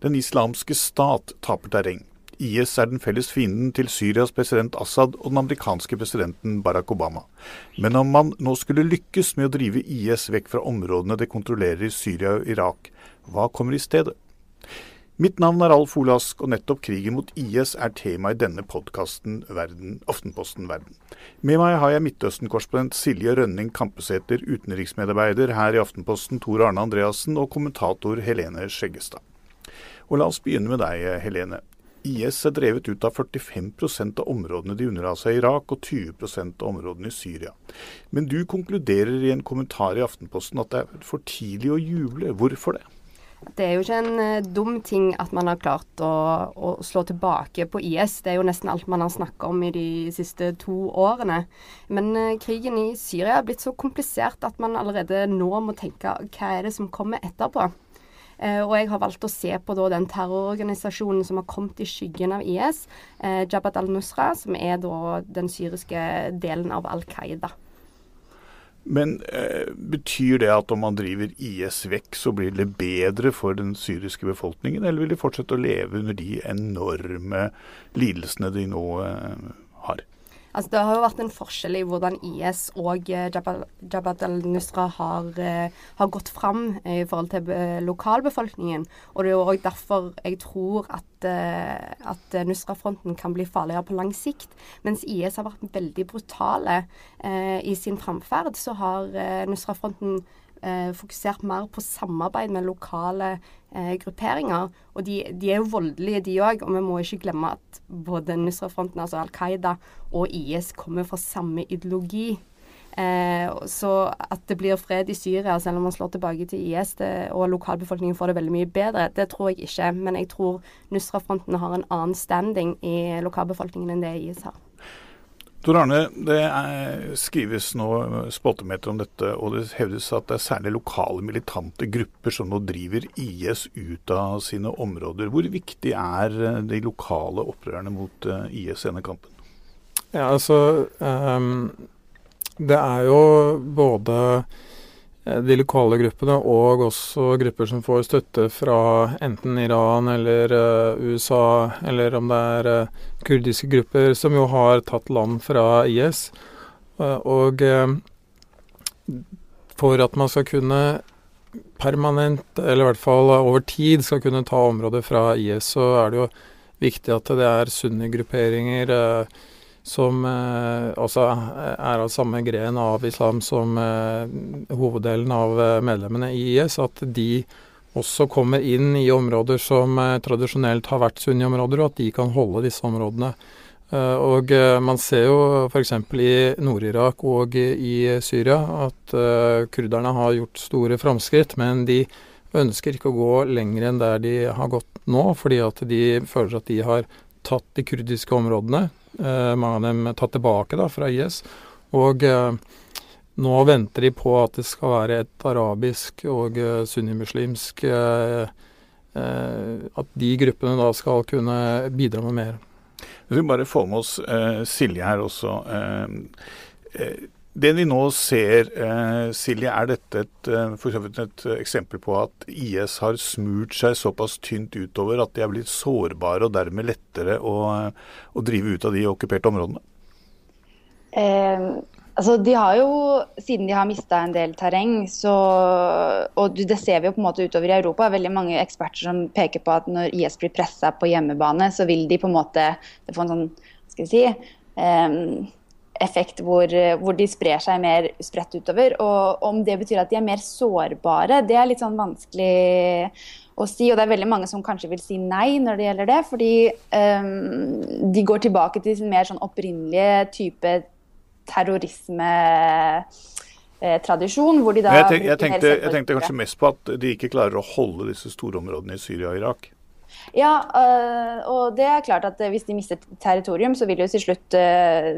Den islamske stat taper terreng. IS er den felles fienden til Syrias president Assad og den amerikanske presidenten Barack Obama. Men om man nå skulle lykkes med å drive IS vekk fra områdene det kontrollerer i Syria og Irak, hva kommer i stedet? Mitt navn er Alf Olask, og nettopp krigen mot IS er tema i denne podkasten Aftenposten Verden. Med meg har jeg Midtøsten-korrespondent Silje Rønning Kampesæter, utenriksmedarbeider her i Aftenposten Tor Arne Andreassen og kommentator Helene Skjeggestad. Og la oss begynne med deg, Helene. IS er drevet ut av 45% av områdene de unnla seg i Irak, og 20% av områdene i Syria. Men du konkluderer i en kommentar i Aftenposten at det er for tidlig å juble. Hvorfor det? Det er jo ikke en uh, dum ting at man har klart å, å, slå tilbake på IS. Det er jo nesten alt man har snakka om i de siste to årene. Men uh, krigen i Syria er blitt så komplisert at man allerede nå må tenke hva er det som kommer etterpå. Uh, og jeg har valgt å se på da, den terrororganisasjonen som har kommet i skyggen av IS, Jabhat al-Nusra, som er da den syriske delen av Al Qaida. Men eh, betyr det at om man driver IS vekk, så blir det bedre for den syriske befolkningen, eller vil de fortsette å leve under de enorme lidelsene de nå eh? Altså, det har jo vært en forskjell i hvordan IS og eh, Jabhat al-Nusra har, eh, har, gått fram i forhold til eh, lokalbefolkningen. Og det er jo òg derfor jeg tror at, at Nusra-fronten kan bli farligere på lang sikt. Mens IS har vært veldig brutale eh, i sin framferd, så har eh, Nusra-fronten eh, fokusert mer på samarbeid med lokale eh, grupperinger. Og de, de, er jo voldelige, de òg. Og vi må ikke glemme at både Nusra-fronten, altså Al Qaida, og IS kommer fra samme ideologi. Eh, så at det blir fred i Syria selv om man slår tilbake til IS det, og lokalbefolkningen får det veldig mye bedre, det tror jeg ikke. Men jeg tror Nusra-fronten har en annen standing i lokalbefolkningen enn det IS har. Tor Arne, det er, skrives nå spottemeter om dette, og det hevdes at det er særlig lokale militante grupper som nå driver IS ut av sine områder. Hvor viktig er de lokale opprørerne mot eh, IS denne kampen? Ja, altså um, Det er jo både Eh, de lokale gruppene, og også grupper som får støtte fra enten Iran eller uh, USA, eller om det er uh, kurdiske grupper som jo har tatt land fra IS. Og for at man skal kunne permanent, eller i hvert fall over tid, skal kunne ta områder fra IS, så er det jo viktig at det er sunne grupperinger. Uh, som eh, også er av samme gren av islam som eh, hoveddelen av eh, medlemmene i IS, at de også kommer inn i områder som eh, tradisjonelt har vært sunni-områder, og at de kan holde disse områdene. Eh, og eh, man ser jo f.eks. i Nord-Irak og i Syria at kurderne har gjort store framskritt, men de ønsker ikke å gå lenger enn der de har gått nå, fordi at de føler at de har tatt de kurdiske områdene. Eh, mange av dem tatt tilbake da, fra IS. Og eh, nå venter de på at det skal være et arabisk og uh, sunnimuslimsk At de gruppene da skal kunne bidra med mer. Vi skal bare få med oss Silje her også. Det vi nå ser, eh, Silje, er dette et, eh, for et eksempel på at IS har smurt seg såpass tynt utover at de er blitt sårbare og dermed lettere å, å drive ut av de okkuperte områdene? Eh, altså de har jo, Siden de har mista en del terreng, så, og det ser vi jo på en måte utover i Europa, veldig mange eksperter som peker på at når IS blir pressa på hjemmebane, så vil de på en måte få en sånn skal vi si, eh, effekt hvor, hvor, de sprer seg mer spredt utover. Og om det betyr at de er mer sårbare, det er litt sånn vanskelig å si. Og det er veldig mange som kanskje vil si nei når det gjelder det. Fordi um, de går tilbake til sin mer sånn opprinnelige type terrorisme eh, hvor de da jeg, tenk, jeg, tenkte, jeg tenkte kanskje mest på at de ikke klarer å holde disse store områdene i Syria og Irak. Ja, øh, og det er klart at hvis de mister territorium, så vil de jo til slutt øh,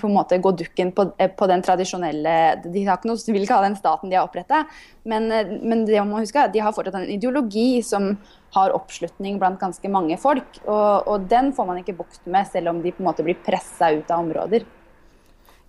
på en måte gå dukken på, på den tradisjonelle De har ikke noe, vil ikke ha den staten de har oppretta, men, men, det må huske, at de har fortsatt en ideologi som har oppslutning blant ganske mange folk. Og, og den får man ikke bukt med, selv om de på en måte blir pressa ut av områder.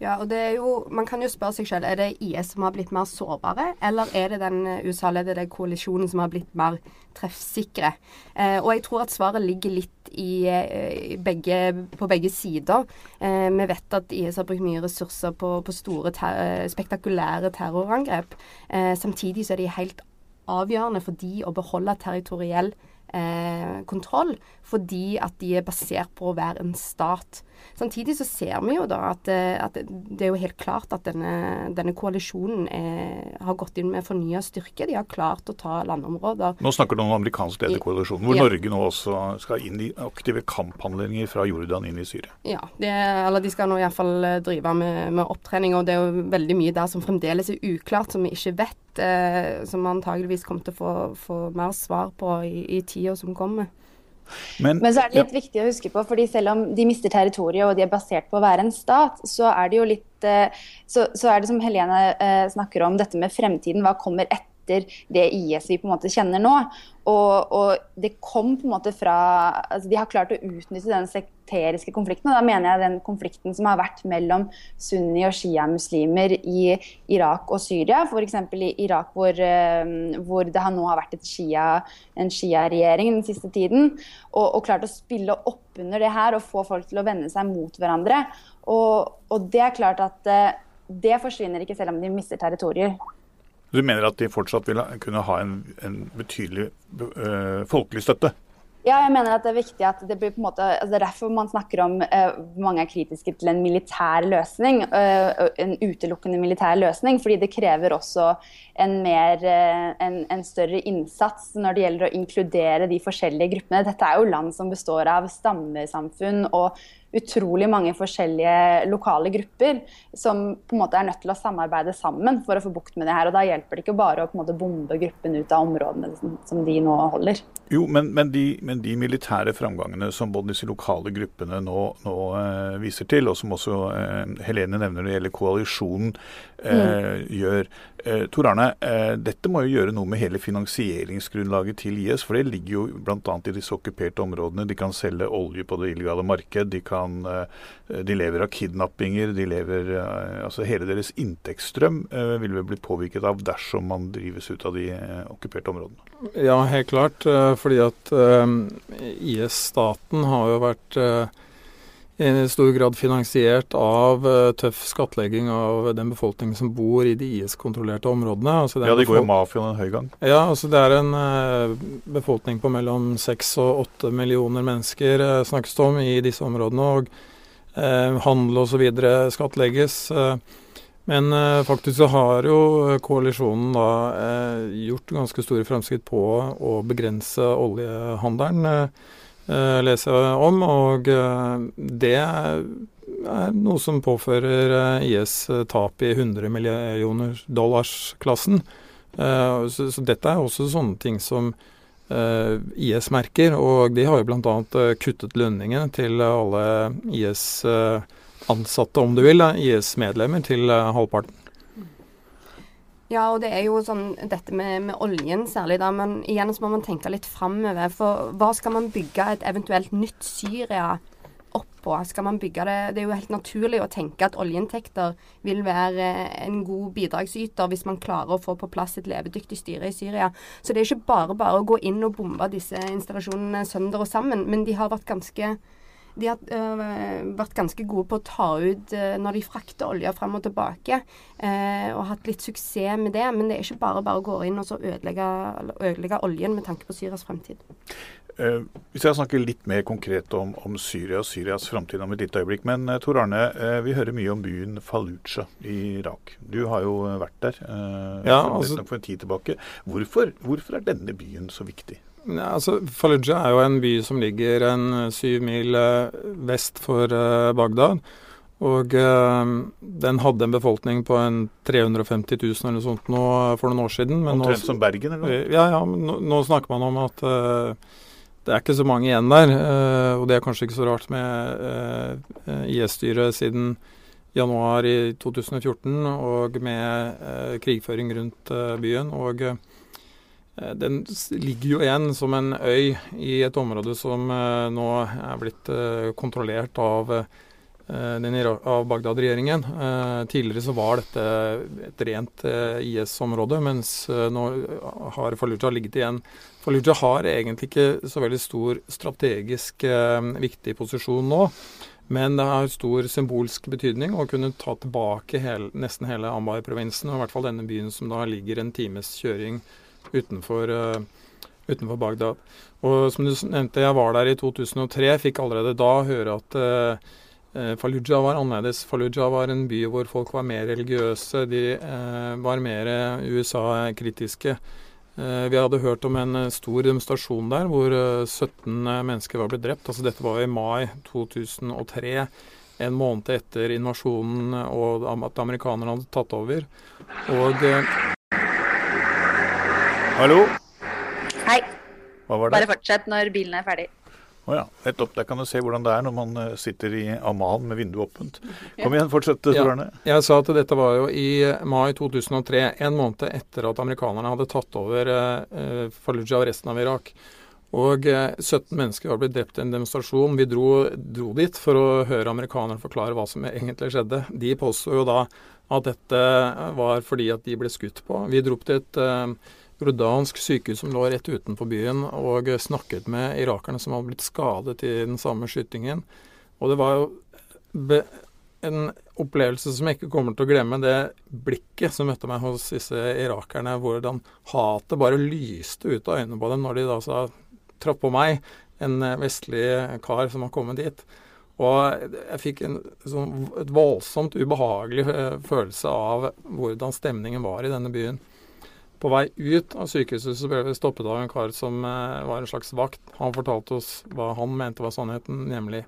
Ja, og det er jo, Man kan jo spørre seg selv er det IS som har blitt mer sårbare, eller er det den USA-ledede koalisjonen som har blitt mer treffsikre? Eh, og jeg tror at svaret ligger litt i, i begge, på begge sider. Eh, vi vet at IS har brukt mye ressurser på, på store, ter spektakulære terrorangrep. Eh, samtidig så er de helt avgjørende for de å beholde territoriell eh, kontroll, fordi at de er basert på å være en stat. Samtidig så ser vi jo da at, eh, at det er jo helt klart at denne, denne koalisjonen er, har gått inn med fornya styrke. De har klart å ta landområder. Nå snakker du om amerikansk ledet koalisjon, hvor ja. Norge nå også skal inn i aktive kamphandlinger fra Jordan inn i Syria. Ja, det, eller de skal nå iallfall eh, drive med, med opptrening, og det er jo veldig mye der som fremdeles er uklart, som vi ikke vet. Eh, som antageligvis kommer til å få, få mer svar på i, i tida som kommer. Men, Men, så er det litt ja. viktig å huske på, fordi selv om de mister territoriet og de er basert på å være en stat, så er det jo litt eh, så, så er det som Helene eh, snakker om, dette med fremtiden. Hva kommer etter? Etter det IS vi på en måte kjenner nå. Og, og, det kom på en måte fra altså De har klart å utnytte den sekteriske konflikten. og Da mener jeg den konflikten som har vært mellom sunni- og shia-muslimer i Irak og Syria. F.eks. i Irak hvor, eh, hvor, det nå har vært shia, en shia-regjering den siste tiden. Og, og, klart å spille opp under det her og få folk til å vende seg mot hverandre. Og, og det er klart at eh, det forsvinner ikke selv om de mister territorier. Du mener at de fortsatt vil kunne ha en, en betydelig uh, folkelig støtte? Ja, jeg mener at det er viktig at det blir på en måte, altså det er derfor man snakker om uh, mange er kritiske til en militær løsning. Uh, en utelukkende militær løsning. Fordi det krever også en, mer, uh, en, en, større innsats når det gjelder å inkludere de forskjellige gruppene. Dette er jo land som består av stammesamfunn og utrolig mange forskjellige lokale grupper som på en måte er nødt til å samarbeide sammen for å få bukt med det her. og Da hjelper det ikke bare å på en måte bombe gruppen ut av områdene som, de nå holder. Jo, men, men, de, men, de, militære framgangene som både disse lokale gruppene nå, nå eh, viser til, og som også eh, Helene nevner når det gjelder koalisjonen, eh, mm. gjør eh, Tor Arne, eh, dette må jo gjøre noe med hele finansieringsgrunnlaget til IS. For det ligger jo bl.a. i disse okkuperte områdene. De kan selge olje på det illegale marked. De kan kan eh, De lever av kidnappinger. De lever eh, Altså hele deres inntektsstrøm eh, vil vel bli påvirket av dersom man drives ut av de okkuperte områdene. Ja, helt klart. Fordi at IS-staten har jo vært i stor grad finansiert av tøff skattlegging av den befolkningen som bor i de IS-kontrollerte områdene. Altså ja, de går jo mafiaen en høy gang. Ja, altså det er en uh, befolkning på mellom seks og åtte millioner mennesker uh, snakkes det om i disse områdene. og uh, Handel osv. skattlegges. Men faktisk så har jo koalisjonen da gjort ganske store fremskritt på å begrense oljehandelen. Eh, lese om. Og eh, det er noe som påfører eh, IS tap i 100 millioner dollars-klassen. Så, dette er også sånne ting som IS merker. Og de har jo bl.a. kuttet lønningene til alle IS-ansatte, om du vil, IS-medlemmer, til halvparten. Ja, og det er jo sånn dette med, med, oljen særlig, da. Men igjen så må man tenke litt framover. For hva skal man bygge et eventuelt nytt Syria opp på? Skal man bygge det Det er jo helt naturlig å tenke at oljeinntekter vil være en god bidragsyter hvis man klarer å få på plass et levedyktig styre i Syria. Så det er ikke bare bare å gå inn og bombe disse installasjonene sønder og sammen. Men de har vært ganske de har øh, vært ganske gode på å ta ut øh, når de frakter olja frem og tilbake, øh, og hatt litt suksess med det. Men det er ikke bare bare å gå inn og så ødelegge, ødelegge oljen med tanke på Syrias fremtid. Uh, hvis jeg snakker litt mer konkret om, om Syria og Syrias framtid om et lite øyeblikk. Men uh, Tor Arne, uh, vi hører mye om byen Fallujah i Irak. Du har jo vært der ja, altså, for en tid tilbake. Hvorfor, hvorfor er denne byen så viktig? Ja, altså, Fallujah er jo en by som ligger en eh, syv mil eh, vest for uh, Bagdad. Og uh, den hadde en befolkning på en 350 000 eller noe sånt nå, for noen år siden. Omtrent som Bergen, eller? Ja, ja. Men nå, nå snakker man om at uh, det er ikke så mange igjen der. og det er kanskje ikke så rart med IS-styret siden januar i 2014 og med krigføring rundt byen. og Eh, den ligger jo igjen som en øy i et område som eh, nå er blitt eh, kontrollert av av Bagdad-regjeringen. Tidligere så var dette et rent IS-område, mens nå har Fallujah ligget igjen. Fallujah har egentlig ikke så veldig stor strategisk viktig posisjon nå. Men det har stor symbolsk betydning å kunne ta tilbake hele, nesten hele Ambar-provinsen, og i hvert fall denne byen som da ligger en times kjøring utenfor, uh, utenfor Bagdad. Og som du nevnte, jeg var der i 2003, fikk allerede da høre at uh, Fallujah var annerledes. Fallujah var en by hvor folk var mer religiøse, de var mer USA-kritiske. Eh, vi hadde hørt om en eh, stor demonstrasjon der hvor 17 eh, mennesker var blitt drept. Altså dette var i mai 2003, en måned etter invasjonen og at amerikanerne hadde tatt over. Og Hallo? Hei. Hva var det? Bare fortsett når bilen er ferdig. Å oh ja. Nettopp. Der kan du se hvordan det er når man eh, sitter i Amman med vinduet åpent. Kom igjen, fortsett, Tor Ja, jeg sa at dette var jo i mai 2003, en måned etter at amerikanerne hadde tatt over eh, Fallujah og resten av Irak. Og eh, 17 mennesker var blitt drept i en demonstrasjon. Vi dro, dro, dit for å høre amerikanerne forklare hva som egentlig skjedde. De påsto jo da at dette var fordi at de ble skutt på. Vi dro til et eh, jordansk sykehus som lå rett utenfor byen, og snakket med irakerne som hadde blitt skadet i den samme skytingen. Og det var jo en opplevelse som jeg ikke kommer til å glemme, det blikket som møtte meg hos disse irakerne, hvordan hatet bare lyste ut av øynene på dem når de da sa traff på meg, en vestlig kar som har kommet dit. Og jeg fikk en sånn, et voldsomt ubehagelig eh, følelse av hvordan stemningen var i denne byen. På vei ut av sykehuset så ble vi stoppet av en kar som eh, var en slags vakt. Han fortalte oss hva han mente var sannheten, nemlig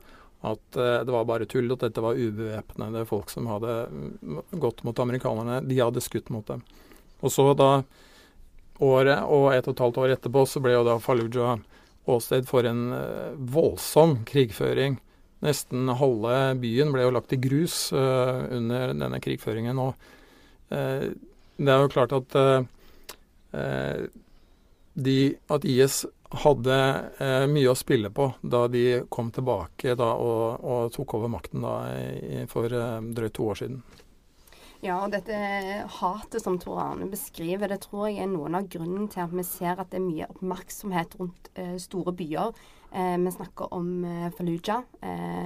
at eh, det var bare tull, at dette var ubevæpnede folk som hadde mm, gått mot amerikanerne. De hadde skutt mot dem. Og så da året og et og et halvt år etterpå så ble jo da Fallujah åsted for en uh, voldsom krigføring. Nesten halve byen ble jo lagt i grus uh, under denne krigføringen. Og uh, det er jo klart at Eh, de, at IS hadde eh, mye å spille på da de kom tilbake da, og, og, tok over makten da, for eh, drøyt to år siden. Ja, og dette hatet som Tor Arne beskriver, det tror jeg er noen av grunnen til at vi ser at det er mye oppmerksomhet rundt eh, store byer. Eh, vi snakker om eh, Fallujah,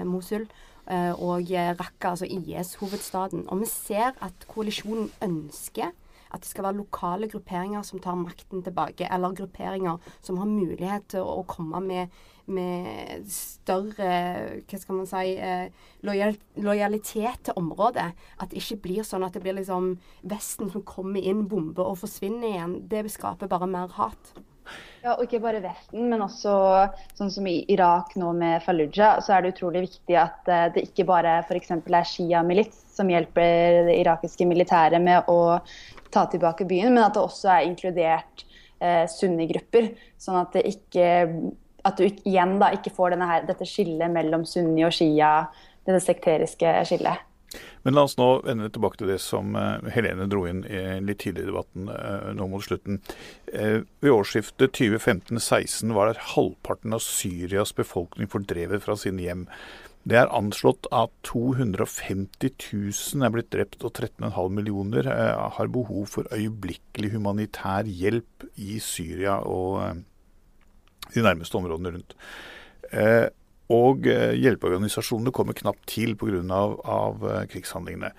Mosul og Raqqa, altså IS-hovedstaden. Og vi ser at koalisjonen ønsker at det skal være lokale grupperinger som tar makten tilbake, eller grupperinger som har mulighet til å, komme med, med større hva skal man si, eh, lojal, lojalitet til området. At det ikke blir sånn at det blir liksom Vesten som kommer inn, bomber og forsvinner igjen. Det skaper bare mer hat. Ja, og ikke bare Vesten, men også sånn som i Irak nå med Fallujah, så er det utrolig viktig at uh, det ikke bare f.eks. er Shia-milits som hjelper det irakiske militæret med å ta tilbake byen, men at det også er inkludert eh, sunnigrupper. Sånn at, ikke, at du igjen da ikke får her, dette skillet mellom sunni og shia, dette sekteriske skillet. Men la oss nå vende tilbake til det som uh, Helene dro inn litt tidligere i debatten uh, nå mot slutten. Uh, ved årsskiftet 2015-16 var det halvparten av Syrias befolkning fordrevet fra sine hjem. Det er anslått at 250 000 er blitt drept, og 13,5 millioner eh, har behov for øyeblikkelig humanitær hjelp i Syria og eh, de nærmeste områdene rundt. Eh, og hjelpeorganisasjonene kommer knapt til pga. Krigshandlingene.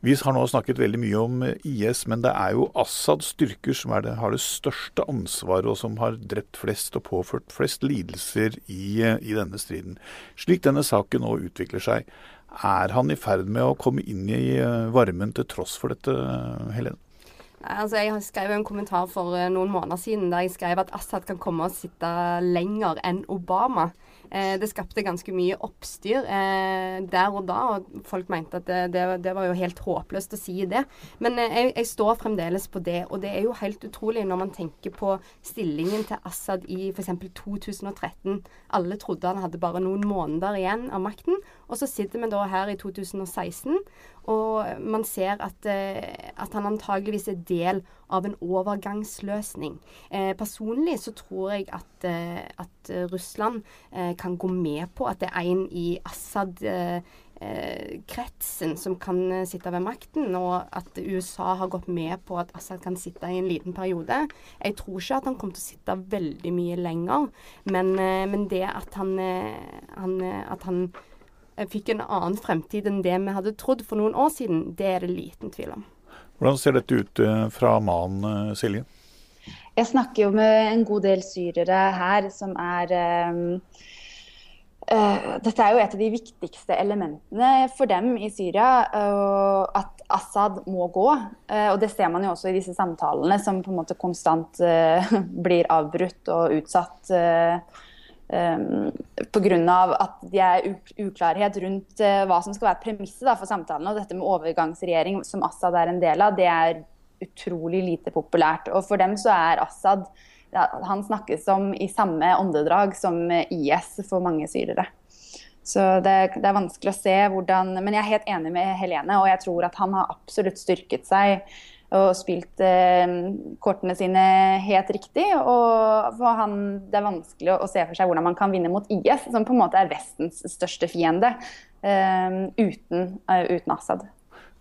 Vi har nå snakket veldig mye om eh, IS, men det er jo Assads styrker som det, har det største ansvaret, og som har drept flest og påført flest lidelser i, eh, i, denne striden. Slik denne saken nå utvikler seg, er han i ferd med å komme inn i eh, varmen til tross for dette, Helene? Altså, jeg skrev en kommentar for noen måneder siden der jeg skrev at Assad kan komme og sitte lenger enn Obama. Eh, det skapte ganske mye oppstyr eh, der og da, og folk mente at det, det, det var jo helt håpløst å si det. Men eh, jeg, jeg, står fremdeles på det, og det er jo helt utrolig når man tenker på stillingen til Assad i f.eks. 2013. Alle trodde han hadde bare noen måneder igjen av makten, og så sitter vi da her i 2016 og man ser at, eh, at, han antageligvis er del av en overgangsløsning. Eh, personlig så tror jeg at, eh, at Russland eh, kan gå med på at det er en i Assad eh, som kan sitte ved makten, og at USA har gått med på at Assad kan sitte i en liten periode. Jeg tror ikke at han kommer til å sitte veldig mye lenger, men, men det at han, han, at han fikk en annen fremtid enn det vi hadde trodd for noen år siden, det er det liten tvil om. Hvordan ser dette ut fra man, Silje? Jeg snakker jo med en god del syrere her som er um Uh, dette er jo et av de viktigste elementene for dem i Syria. Uh, at Assad må gå. Uh, og det ser man jo også i disse samtalene som på en måte konstant blir avbrutt og utsatt. Um, Pga. at det er uklarhet rundt hva som skal være premisset for samtalene. Og dette med overgangsregjering, som Assad er en del av, det er utrolig lite populært. Og for dem så er Assad han snakkes om i samme åndedrag som IS for mange syrere. Så det, det, er vanskelig å se hvordan Men jeg er helt enig med Helene, og jeg tror at han har absolutt styrket seg og spilt eh, kortene sine helt riktig. Og han, det er vanskelig å, å, se for seg hvordan man kan vinne mot IS, som på en måte er Vestens største fiende, eh, uten, uh, uten Assad.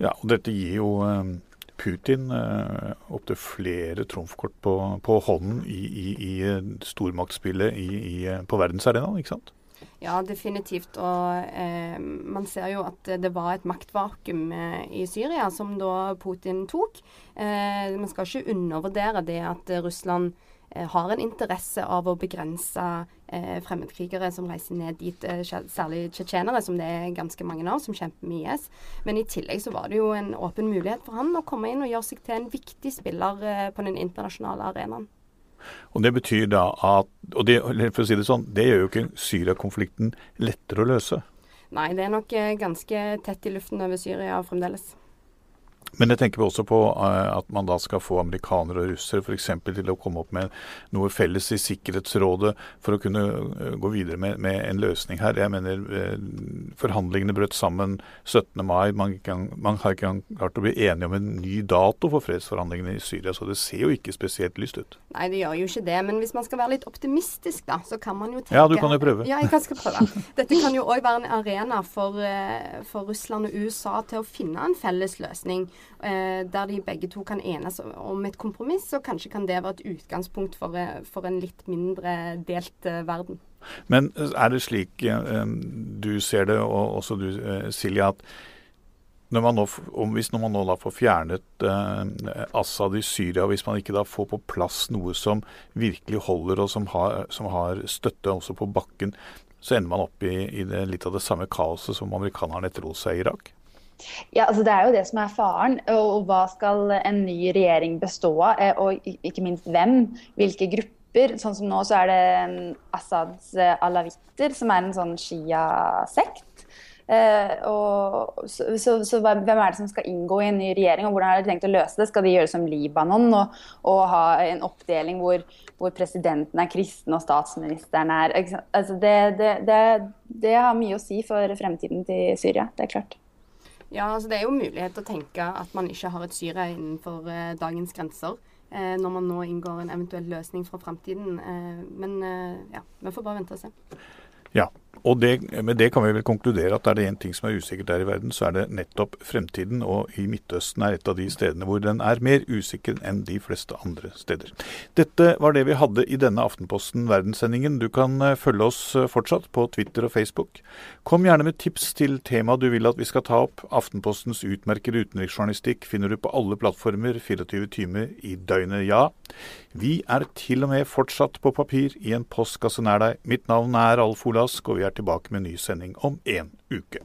Ja, og dette gir jo eh, Putin eh, opptil flere trumfkort på, på hånden i, i, i eh, i, på verdensarenaen, ikke sant? Ja, definitivt. Og eh, man ser jo at det var et maktvakuum eh, i Syria som da Putin tok. Eh, man skal ikke undervurdere det at Russland Eh, har en interesse av å begrense eh, fremmedkrigere som reiser ned dit, særlig tsjetsjenere, som det er ganske mange av, som kjemper med IS. Men i tillegg så var det jo en åpen mulighet for han å komme inn og gjøre seg til en viktig spiller på den internasjonale arenaen. Og Det betyr da at og det, for å si det sånn, det gjør jo ikke Syria-konflikten lettere å løse? Nei, det er nok eh, ganske tett i luften over Syria fremdeles. Men jeg tenker også på eh, at man da skal få amerikanere og russere f.eks. til å komme opp med noe felles i Sikkerhetsrådet for å kunne eh, gå videre med, med en løsning her. Jeg mener eh, Forhandlingene brøt sammen 17. mai. Man, kan, man har ikke klart å bli enige om en ny dato for fredsforhandlingene i Syria, så det ser jo ikke spesielt lyst ut. Nei, det gjør jo ikke det. Men hvis man skal være litt optimistisk, da, så kan man jo tenke Ja, du kan jo prøve. Ja, jeg kan skal prøve. Dette kan jo òg være en arena for, for Russland og USA til å finne en felles løsning der de begge to kan enes om et kompromiss, og kanskje kan det være et utgangspunkt for, eh, for en litt mindre delt eh, verden. Men er det slik eh, du ser det, og også du Silje, at når man nå, hvis man nå da får fjernet eh, Assad i Syria, hvis man ikke da får på plass noe som virkelig holder og som har, som har støtte også på bakken, så ender man opp i, i det, litt av det samme kaoset som amerikanerne etterlot seg i Irak? Ja, altså Det er jo det som er faren. Og hva skal en ny regjering bestå av? Eh, og ikke minst hvem? Hvilke grupper? Sånn som nå så er det mm, Assads eh, alawitter, som er en sånn shia-sekt. Eh, og, så, så, så, hvem er det som skal inngå i en ny regjering, og hvordan har de tenkt å løse det? Skal de gjøre som Libanon og, og ha en oppdeling hvor, hvor, presidenten er kristen og statsministeren er altså det, det, det, det har mye å si for fremtiden til Syria, det er klart. Ja, altså Det er jo mulighet til å tenke at man ikke har et Syria innenfor eh, dagens grenser. Eh, når man nå inngår en eventuell løsning fra framtiden. Eh, men eh, ja, vi får bare vente og se. Ja, og det, med det kan vi vel konkludere at er det én ting som er usikkert der i verden, så er det nettopp fremtiden. Og i Midtøsten er et av de stedene hvor den er mer usikker enn de fleste andre steder. Dette var det vi hadde i denne Aftenposten verdenssendingen. Du kan eh, følge oss eh, fortsatt på Twitter og Facebook. Kom gjerne med tips til tema du vil at vi skal ta opp. Aftenpostens utmerkede utenriksjournalistikk finner du på alle plattformer 24 timer i døgnet, ja. Vi er til og med fortsatt på papir i en postkasse nær deg. Mitt navn er Alf Olask, og vi er tilbake med en ny sending om en uke.